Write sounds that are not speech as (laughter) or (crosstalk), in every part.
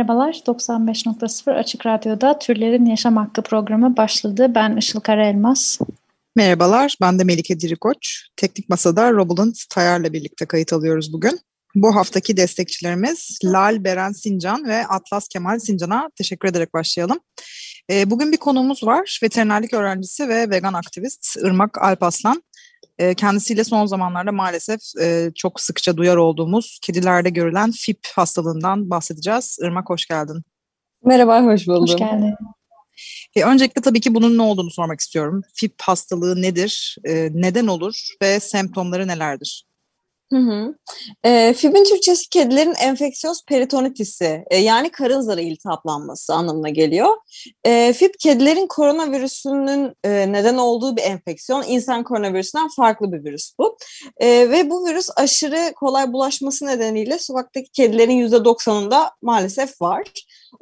Merhabalar, 95.0 Açık Radyo'da Türlerin Yaşam Hakkı programı başladı. Ben Işıl Karaelmaz. Merhabalar, ben de Melike Dirikoç. Teknik Masa'da Robulant Tayar'la birlikte kayıt alıyoruz bugün. Bu haftaki destekçilerimiz Lal Beren Sincan ve Atlas Kemal Sincan'a teşekkür ederek başlayalım. Ee, Bugün bir konuğumuz var. Veterinerlik öğrencisi ve vegan aktivist Irmak Alpaslan. Ee, Kendisiyle son zamanlarda maalesef e, çok sıkça duyar olduğumuz kedilerde görülen FIP hastalığından bahsedeceğiz. Irmak hoş geldin. Merhaba, hoş buldum. Hoş geldin. E, öncelikle tabii ki bunun ne olduğunu sormak istiyorum. FIP hastalığı nedir, e, neden olur ve semptomları nelerdir? Hı hı. E, fibrin Türkçesi kedilerin enfeksiyöz peritonitisi e, yani karın zarı iltihaplanması anlamına geliyor. E, fib kedilerin koronavirüsünün e, neden olduğu bir enfeksiyon. İnsan koronavirüsünden farklı bir virüs bu. E, ve bu virüs aşırı kolay bulaşması nedeniyle sokaktaki kedilerin %90'ında maalesef var.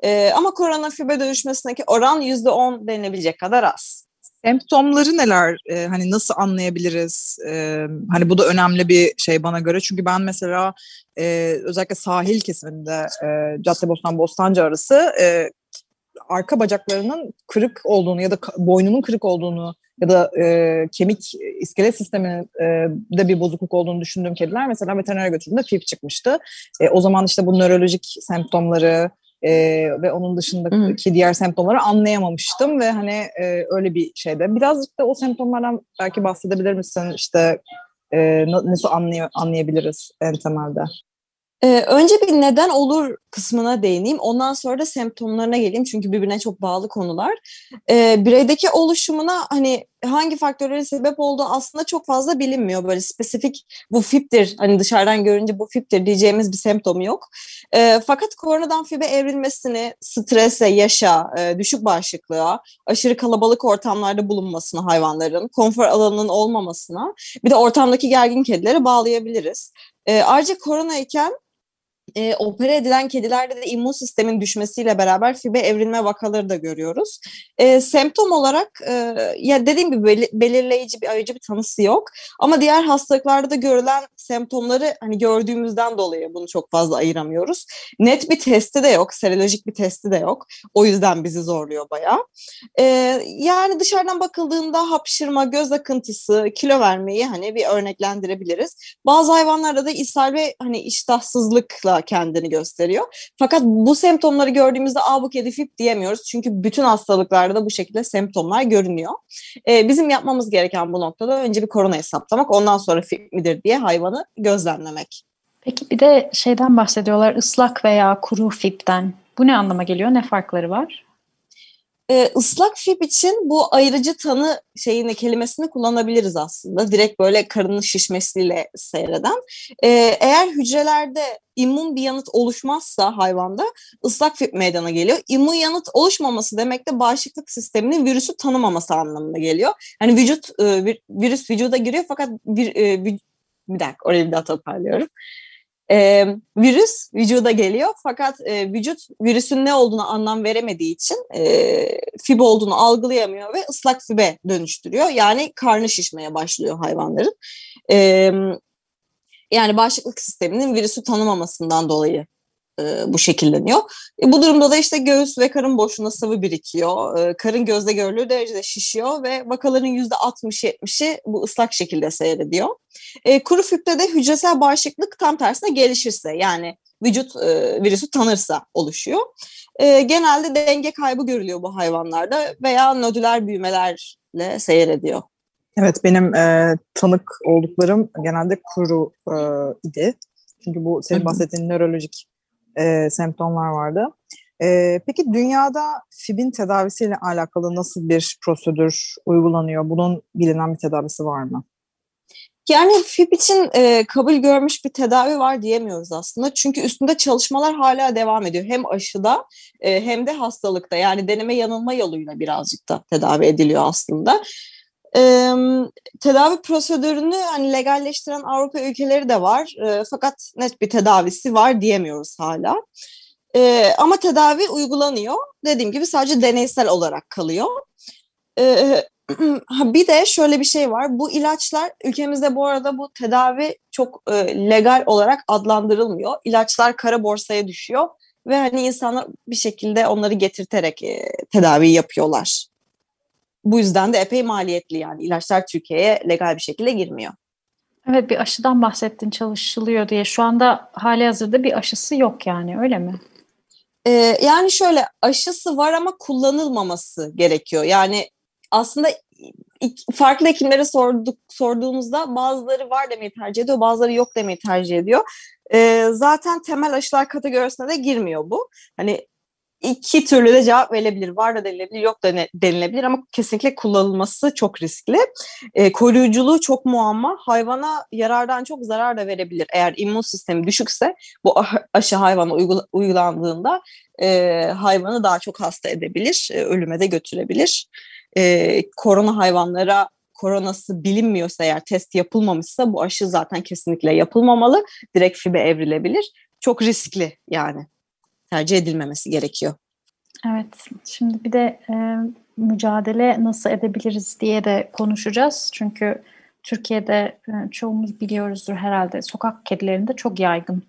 E, ama korona fibe dönüşmesindeki oran %10 denilebilecek kadar az. Semptomları neler? E, hani nasıl anlayabiliriz? E, hani bu da önemli bir şey bana göre. Çünkü ben mesela e, özellikle sahil kesiminde e, Caddebostan Bostancı arası e, arka bacaklarının kırık olduğunu ya da boynunun kırık olduğunu ya da e, kemik iskelet sisteminin e, de bir bozukluk olduğunu düşündüğüm kediler mesela veterinere götürdüğümde FIP çıkmıştı. E, o zaman işte bu nörolojik semptomları e, ve onun dışındaki diğer semptomları anlayamamıştım ve hani e, öyle bir şeyde. Birazcık da o semptomlardan belki bahsedebilir misin? İşte e, na- nasıl anlay- anlayabiliriz en temelde? Ee, önce bir neden olur kısmına değineyim. Ondan sonra da semptomlarına geleyim. Çünkü birbirine çok bağlı konular. Ee, bireydeki oluşumuna hani hangi faktörlerin sebep olduğu aslında çok fazla bilinmiyor. Böyle spesifik bu fiptir hani dışarıdan görünce bu fiptir diyeceğimiz bir semptom yok. Ee, fakat koronadan fibe evrilmesini strese, yaşa, e, düşük bağışıklığa, aşırı kalabalık ortamlarda bulunmasına hayvanların, konfor alanının olmamasına bir de ortamdaki gergin kedilere bağlayabiliriz. E, ayrıca korona iken e, opere edilen kedilerde de immün sistemin düşmesiyle beraber fibe evrilme vakaları da görüyoruz. E, semptom olarak e, ya dediğim gibi beli- belirleyici bir ayıcı bir tanısı yok. Ama diğer hastalıklarda da görülen semptomları hani gördüğümüzden dolayı bunu çok fazla ayıramıyoruz. Net bir testi de yok, serolojik bir testi de yok. O yüzden bizi zorluyor bayağı. E, yani dışarıdan bakıldığında hapşırma, göz akıntısı, kilo vermeyi hani bir örneklendirebiliriz. Bazı hayvanlarda da ishal ve hani iştahsızlıkla kendini gösteriyor. Fakat bu semptomları gördüğümüzde aa bu kedi fip diyemiyoruz. Çünkü bütün hastalıklarda da bu şekilde semptomlar görünüyor. Ee, bizim yapmamız gereken bu noktada önce bir korona hesaplamak ondan sonra fip midir diye hayvanı gözlemlemek. Peki bir de şeyden bahsediyorlar, ıslak veya kuru fipten. Bu ne anlama geliyor? Ne farkları var? Ee, ıslak fib için bu ayırıcı tanı şeyini kelimesini kullanabiliriz aslında. Direkt böyle karının şişmesiyle seyreden. Ee, eğer hücrelerde immün bir yanıt oluşmazsa hayvanda ıslak fib meydana geliyor. İmmün yanıt oluşmaması demek de bağışıklık sisteminin virüsü tanımaması anlamına geliyor. Hani vücut e, vir- virüs vücuda giriyor fakat bir, e, vü- bir dakika orayı bir daha toparlıyorum. Ee, virüs vücuda geliyor fakat e, vücut virüsün ne olduğunu anlam veremediği için e, fib olduğunu algılayamıyor ve ıslak fibe dönüştürüyor. Yani karnı şişmeye başlıyor hayvanların. Ee, yani bağışıklık sisteminin virüsü tanımamasından dolayı e, bu şekilleniyor. E, bu durumda da işte göğüs ve karın boşluğuna sıvı birikiyor. E, karın gözle görülür derecede şişiyor ve vakaların %60-70'i bu ıslak şekilde seyrediyor. E, kuru füpte de hücresel bağışıklık tam tersine gelişirse yani vücut e, virüsü tanırsa oluşuyor. E, genelde denge kaybı görülüyor bu hayvanlarda veya nodüler büyümelerle seyrediyor. Evet benim e, tanık olduklarım genelde kuru e, idi. Çünkü bu senin bahsettiğin nörolojik e, semptomlar vardı. E, peki dünyada FIB'in tedavisiyle alakalı nasıl bir prosedür uygulanıyor? Bunun bilinen bir tedavisi var mı? Yani FIP için e, kabul görmüş bir tedavi var diyemiyoruz aslında. Çünkü üstünde çalışmalar hala devam ediyor. Hem aşıda e, hem de hastalıkta. Yani deneme yanılma yoluyla birazcık da tedavi ediliyor aslında. E, tedavi prosedürünü hani legalleştiren Avrupa ülkeleri de var. E, fakat net bir tedavisi var diyemiyoruz hala. E, ama tedavi uygulanıyor. Dediğim gibi sadece deneysel olarak kalıyor. (clears throat) E, bir de şöyle bir şey var. Bu ilaçlar ülkemizde bu arada bu tedavi çok e, legal olarak adlandırılmıyor. İlaçlar kara borsaya düşüyor ve hani insanlar bir şekilde onları getirterek e, tedavi yapıyorlar. Bu yüzden de epey maliyetli yani ilaçlar Türkiye'ye legal bir şekilde girmiyor. Evet bir aşıdan bahsettin çalışılıyor diye. Şu anda hali hazırda bir aşısı yok yani öyle mi? Ee, yani şöyle aşısı var ama kullanılmaması gerekiyor. Yani aslında farklı hekimlere sorduk, sorduğumuzda bazıları var demeyi tercih ediyor, bazıları yok demeyi tercih ediyor. Ee, zaten temel aşılar kategorisine de girmiyor bu. Hani iki türlü de cevap verilebilir. Var da denilebilir, yok da denilebilir ama kesinlikle kullanılması çok riskli. E, koruyuculuğu çok muamma. Hayvana yarardan çok zarar da verebilir. Eğer immün sistemi düşükse bu aşı hayvana uygula, uygulandığında e, hayvanı daha çok hasta edebilir, e, ölüme de götürebilir. E, korona hayvanlara koronası bilinmiyorsa eğer test yapılmamışsa bu aşı zaten kesinlikle yapılmamalı. Direkt FİB'e evrilebilir. Çok riskli yani tercih edilmemesi gerekiyor. Evet, şimdi bir de e, mücadele nasıl edebiliriz diye de konuşacağız. Çünkü Türkiye'de e, çoğumuz biliyoruzdur herhalde sokak kedilerinde çok yaygın.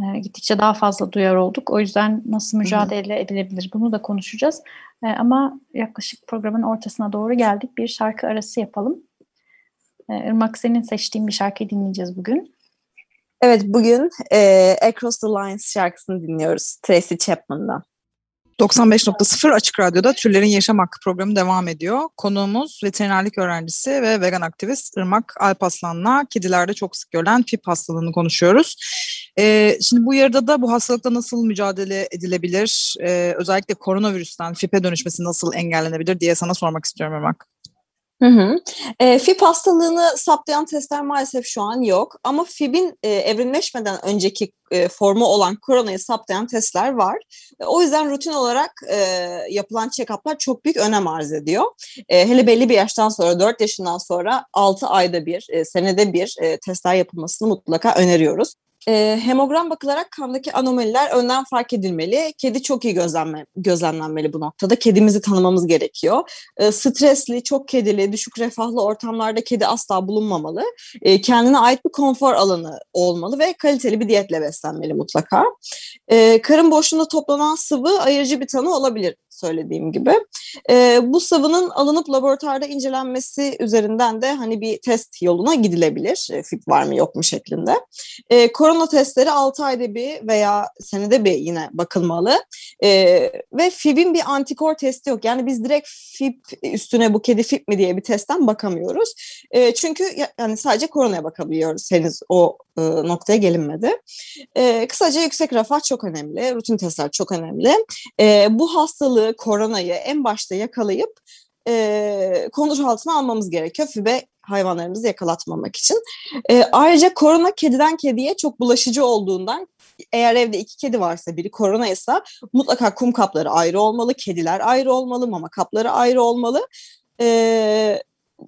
E, gittikçe daha fazla duyar olduk. O yüzden nasıl mücadele Hı-hı. edilebilir bunu da konuşacağız. E, ama yaklaşık programın ortasına doğru geldik. Bir şarkı arası yapalım. E, Irmak senin seçtiğin bir şarkıyı dinleyeceğiz bugün. Evet bugün e, Across the Lines şarkısını dinliyoruz Tracy Chapman'dan. 95.0 Açık Radyo'da Türlerin Yaşam Hakkı programı devam ediyor. Konuğumuz veterinerlik öğrencisi ve vegan aktivist Irmak Alpaslan'la kedilerde çok sık görülen PIP hastalığını konuşuyoruz. Ee, şimdi bu yarıda da bu hastalıkla nasıl mücadele edilebilir, ee, özellikle koronavirüsten FIP'e dönüşmesi nasıl engellenebilir diye sana sormak istiyorum Irmak. Hı hı. E, FIB hastalığını saptayan testler maalesef şu an yok. Ama FIB'in e, evrimleşmeden önceki e, formu olan koronayı saptayan testler var. E, o yüzden rutin olarak e, yapılan check-up'lar çok büyük önem arz ediyor. E, hele belli bir yaştan sonra, 4 yaşından sonra 6 ayda bir, e, senede bir e, testler yapılmasını mutlaka öneriyoruz. E, hemogram bakılarak kandaki anomaliler önden fark edilmeli. Kedi çok iyi gözlenme, gözlemlenmeli bu noktada. Kedimizi tanımamız gerekiyor. E, stresli, çok kedili, düşük refahlı ortamlarda kedi asla bulunmamalı. E, kendine ait bir konfor alanı olmalı ve kaliteli bir diyetle beslenmeli mutlaka. E, karın boşluğunda toplanan sıvı ayırıcı bir tanı olabilir söylediğim gibi. E, bu sıvının alınıp laboratuvarda incelenmesi üzerinden de hani bir test yoluna gidilebilir. E, FIP var mı yok mu şeklinde. E, korona testleri 6 ayda bir veya senede bir yine bakılmalı. E, ve FIP'in bir antikor testi yok. Yani biz direkt FIP üstüne bu kedi FIP mi diye bir testten bakamıyoruz. E, çünkü yani sadece koronaya bakabiliyoruz. Henüz o e, noktaya gelinmedi. E, kısaca yüksek refah çok önemli. Rutin testler çok önemli. E, bu hastalığı, koronayı en başta yakalayıp e, kontrol altına almamız gerekiyor. Fübe hayvanlarımızı yakalatmamak için. E, ayrıca korona kediden kediye çok bulaşıcı olduğundan eğer evde iki kedi varsa biri korona ise mutlaka kum kapları ayrı olmalı, kediler ayrı olmalı, mama kapları ayrı olmalı. E,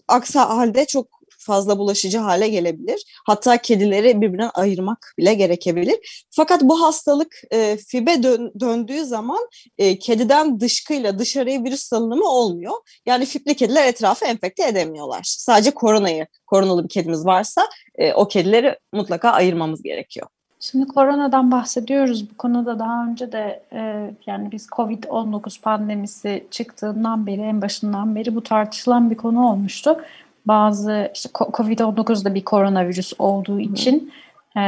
aksi halde çok fazla bulaşıcı hale gelebilir. Hatta kedileri birbirinden ayırmak bile gerekebilir. Fakat bu hastalık e, fibe dön, döndüğü zaman e, kediden dışkıyla dışarıya virüs salınımı olmuyor. Yani fipli kediler etrafı enfekte edemiyorlar. Sadece koronayı, koronalı bir kedimiz varsa e, o kedileri mutlaka ayırmamız gerekiyor. Şimdi koronadan bahsediyoruz. Bu konuda daha önce de e, yani biz Covid-19 pandemisi çıktığından beri, en başından beri bu tartışılan bir konu olmuştu bazı işte Covid-19'da bir koronavirüs olduğu için e,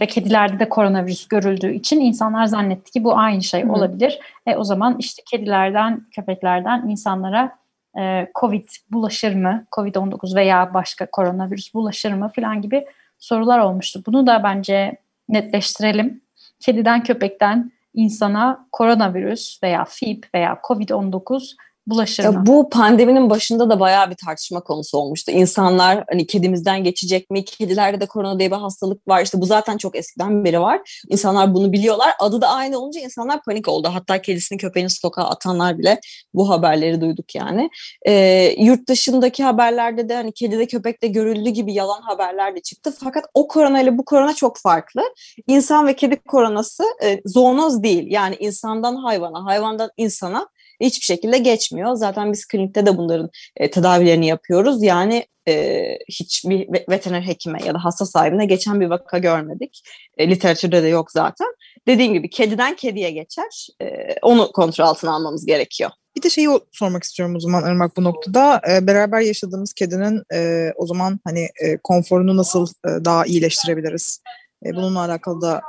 ve kedilerde de koronavirüs görüldüğü için insanlar zannetti ki bu aynı şey Hı. olabilir. E, o zaman işte kedilerden, köpeklerden insanlara e, Covid bulaşır mı? Covid-19 veya başka koronavirüs bulaşır mı falan gibi sorular olmuştu. Bunu da bence netleştirelim. Kediden, köpekten insana koronavirüs veya FIP veya Covid-19 bulaşır Ya mı? bu pandeminin başında da bayağı bir tartışma konusu olmuştu. İnsanlar hani kedimizden geçecek mi? Kedilerde de korona diye bir hastalık var. İşte bu zaten çok eskiden beri var. İnsanlar bunu biliyorlar. Adı da aynı olunca insanlar panik oldu. Hatta kedisini köpeğini sokağa atanlar bile bu haberleri duyduk yani. Ee, yurt dışındaki haberlerde de hani kedide köpekte görüldüğü gibi yalan haberler de çıktı. Fakat o korona ile bu korona çok farklı. İnsan ve kedi koronası e, zoonoz değil. Yani insandan hayvana, hayvandan insana hiçbir şekilde geçmiyor. Zaten biz klinikte de bunların e, tedavilerini yapıyoruz. Yani e, hiçbir ve- veteriner hekime ya da hasta sahibine geçen bir vaka görmedik. E, literatürde de yok zaten. Dediğim gibi kediden kediye geçer. E, onu kontrol altına almamız gerekiyor. Bir de şeyi sormak istiyorum o zaman Irmak bu noktada. Ee, beraber yaşadığımız kedinin e, o zaman hani e, konforunu nasıl e, daha iyileştirebiliriz? E, bununla alakalı da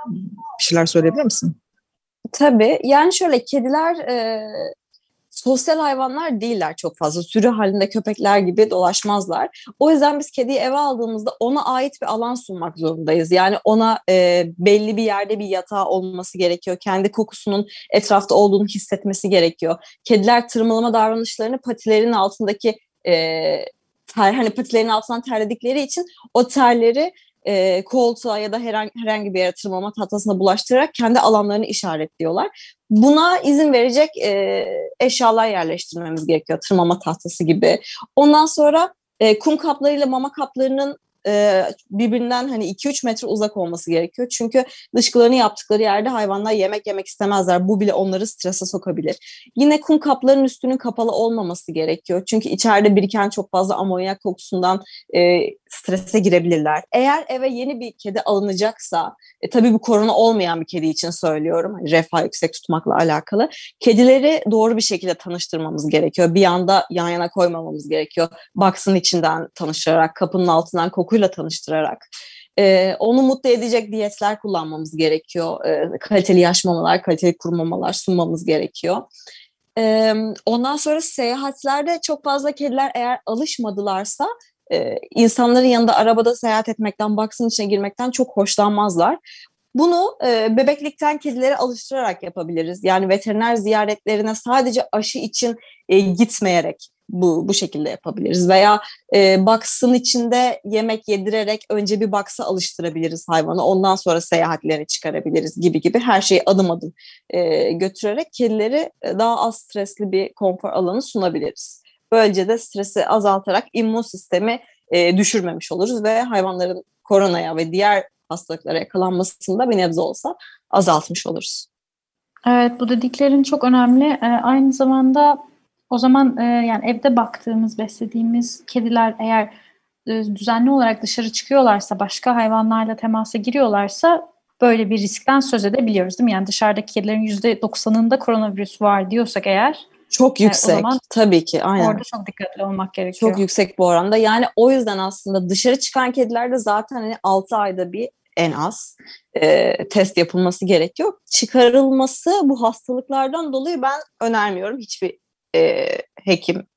bir şeyler söyleyebilir misin? Tabii. Yani şöyle kediler e, sosyal hayvanlar değiller çok fazla. Sürü halinde köpekler gibi dolaşmazlar. O yüzden biz kediyi eve aldığımızda ona ait bir alan sunmak zorundayız. Yani ona e, belli bir yerde bir yatağı olması gerekiyor. Kendi kokusunun etrafta olduğunu hissetmesi gerekiyor. Kediler tırmalama davranışlarını patilerin altındaki e, ter, hani patilerin altından terledikleri için o terleri e, koltuğa ya da herhangi, herhangi bir yere tırmalama tahtasına bulaştırarak kendi alanlarını işaretliyorlar. Buna izin verecek e, eşyalar yerleştirmemiz gerekiyor. Tırmama tahtası gibi. Ondan sonra e, kum kaplarıyla mama kaplarının birbirinden hani 2-3 metre uzak olması gerekiyor. Çünkü dışkılarını yaptıkları yerde hayvanlar yemek yemek istemezler. Bu bile onları strese sokabilir. Yine kum kaplarının üstünün kapalı olmaması gerekiyor. Çünkü içeride biriken çok fazla amonyak kokusundan e, strese girebilirler. Eğer eve yeni bir kedi alınacaksa, e, tabii bu korona olmayan bir kedi için söylüyorum. Hani refah yüksek tutmakla alakalı. Kedileri doğru bir şekilde tanıştırmamız gerekiyor. Bir anda yan yana koymamamız gerekiyor. Box'ın içinden tanıştırarak, kapının altından kokuyla tanıştırarak. Ee, onu mutlu edecek diyetler kullanmamız gerekiyor. Ee, kaliteli yaş mamalar, kaliteli kuru mamalar sunmamız gerekiyor. Ee, ondan sonra seyahatlerde çok fazla kediler eğer alışmadılarsa e, insanların yanında arabada seyahat etmekten, box'ın içine girmekten çok hoşlanmazlar. Bunu e, bebeklikten kedilere alıştırarak yapabiliriz. Yani veteriner ziyaretlerine sadece aşı için e, gitmeyerek bu bu şekilde yapabiliriz. Veya e, box'ın içinde yemek yedirerek önce bir box'a alıştırabiliriz hayvanı. Ondan sonra seyahatlerine çıkarabiliriz gibi gibi her şeyi adım adım e, götürerek kedileri e, daha az stresli bir konfor alanı sunabiliriz. Böylece de stresi azaltarak immün sistemi e, düşürmemiş oluruz ve hayvanların koronaya ve diğer hastalıklara yakalanmasını da bir nebze olsa azaltmış oluruz. Evet bu dediklerin çok önemli. Ee, aynı zamanda o zaman e, yani evde baktığımız, beslediğimiz kediler eğer e, düzenli olarak dışarı çıkıyorlarsa, başka hayvanlarla temasa giriyorlarsa böyle bir riskten söz edebiliyoruz değil mi? Yani dışarıdaki kedilerin %90'ında koronavirüs var diyorsak eğer Çok E, o yüksek. zaman Tabii ki. Aynen. orada çok dikkatli olmak gerekiyor. Çok yüksek bu oranda. Yani o yüzden aslında dışarı çıkan kedilerde zaten hani 6 ayda bir en az e, test yapılması gerekiyor. Çıkarılması bu hastalıklardan dolayı ben önermiyorum. Hiçbir e, hekim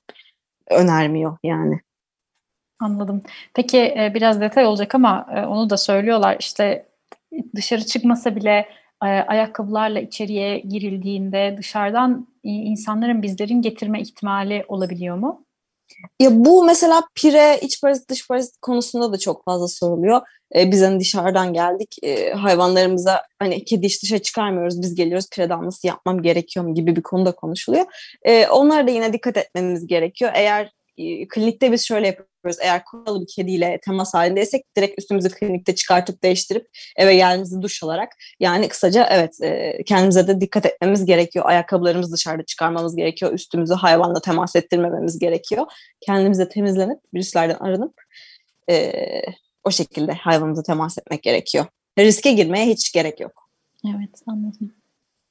önermiyor yani. Anladım. Peki e, biraz detay olacak ama e, onu da söylüyorlar. İşte dışarı çıkmasa bile e, ayakkabılarla içeriye girildiğinde dışarıdan insanların bizlerin getirme ihtimali olabiliyor mu? Ya bu mesela pire, iç parazit, dış parazit konusunda da çok fazla soruluyor. Ee, biz hani dışarıdan geldik, e, hayvanlarımıza hani kedi iş dışarı çıkarmıyoruz, biz geliyoruz pire damlası yapmam gerekiyor mu gibi bir konuda konuşuluyor. Ee, onlara da yine dikkat etmemiz gerekiyor. Eğer klinikte biz şöyle yapıyoruz, eğer koronalı bir kediyle temas halindeysek direkt üstümüzü klinikte çıkartıp değiştirip eve geldiğimizde duş alarak yani kısaca evet e, kendimize de dikkat etmemiz gerekiyor. Ayakkabılarımızı dışarıda çıkarmamız gerekiyor. Üstümüzü hayvanla temas ettirmememiz gerekiyor. Kendimize temizlenip virüslerden arınıp e, o şekilde hayvanımıza temas etmek gerekiyor. Riske girmeye hiç gerek yok. Evet, anladım.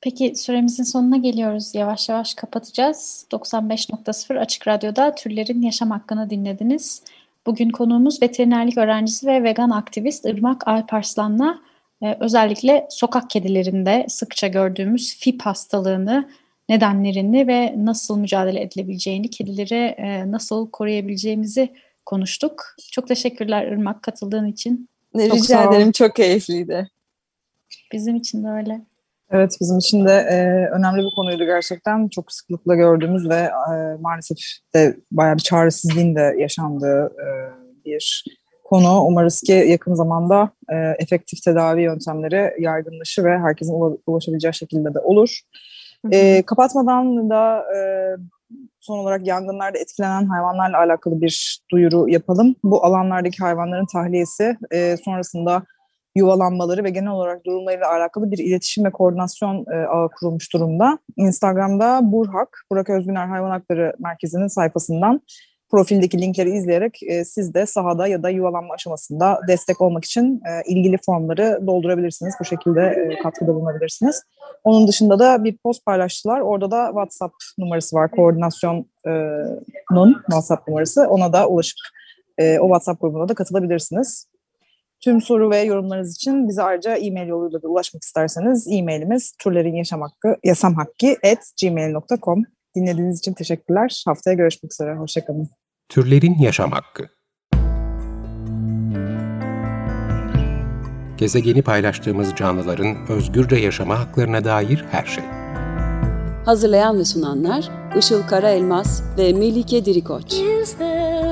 Peki süremizin sonuna geliyoruz. Yavaş yavaş kapatacağız. 95.0 Açık Radyo'da Türlerin Yaşam Hakkını dinlediniz. Bugün konuğumuz veterinerlik öğrencisi ve vegan aktivist Irmak Alparslan'la e, özellikle sokak kedilerinde sıkça gördüğümüz FIP hastalığını, nedenlerini ve nasıl mücadele edilebileceğini, kedileri e, nasıl koruyabileceğimizi konuştuk. Çok teşekkürler Irmak katıldığın için. Rica ol. ederim çok keyifliydi. Bizim için de öyle. Evet bizim için de e, önemli bir konuydu gerçekten. Çok sıklıkla gördüğümüz ve e, maalesef de bayağı bir çaresizliğin de yaşandığı e, bir konu. Umarız ki yakın zamanda e, efektif tedavi yöntemleri yaygınlaşır ve herkesin ula- ulaşabileceği şekilde de olur. E, kapatmadan da e, son olarak yangınlarda etkilenen hayvanlarla alakalı bir duyuru yapalım. Bu alanlardaki hayvanların tahliyesi e, sonrasında yuvalanmaları ve genel olarak durumlarıyla alakalı bir iletişim ve koordinasyon e, ağı kurulmuş durumda. Instagram'da Burhak, Burak Özgüner Hayvan Hakları Merkezi'nin sayfasından profildeki linkleri izleyerek e, siz de sahada ya da yuvalanma aşamasında destek olmak için e, ilgili formları doldurabilirsiniz. Bu şekilde e, katkıda bulunabilirsiniz. Onun dışında da bir post paylaştılar. Orada da WhatsApp numarası var. Koordinasyonun WhatsApp numarası. Ona da ulaşıp o WhatsApp grubuna da katılabilirsiniz. Tüm soru ve yorumlarınız için bize ayrıca e-mail yoluyla da ulaşmak isterseniz e-mailimiz turlerin yaşam hakkı, yasam hakkı at gmail.com. Dinlediğiniz için teşekkürler. Haftaya görüşmek üzere. Hoşçakalın. Türlerin yaşam hakkı. Gezegeni paylaştığımız canlıların özgürce yaşama haklarına dair her şey. Hazırlayan ve sunanlar Işıl Karaelmaz ve Melike Dirikoç. Is there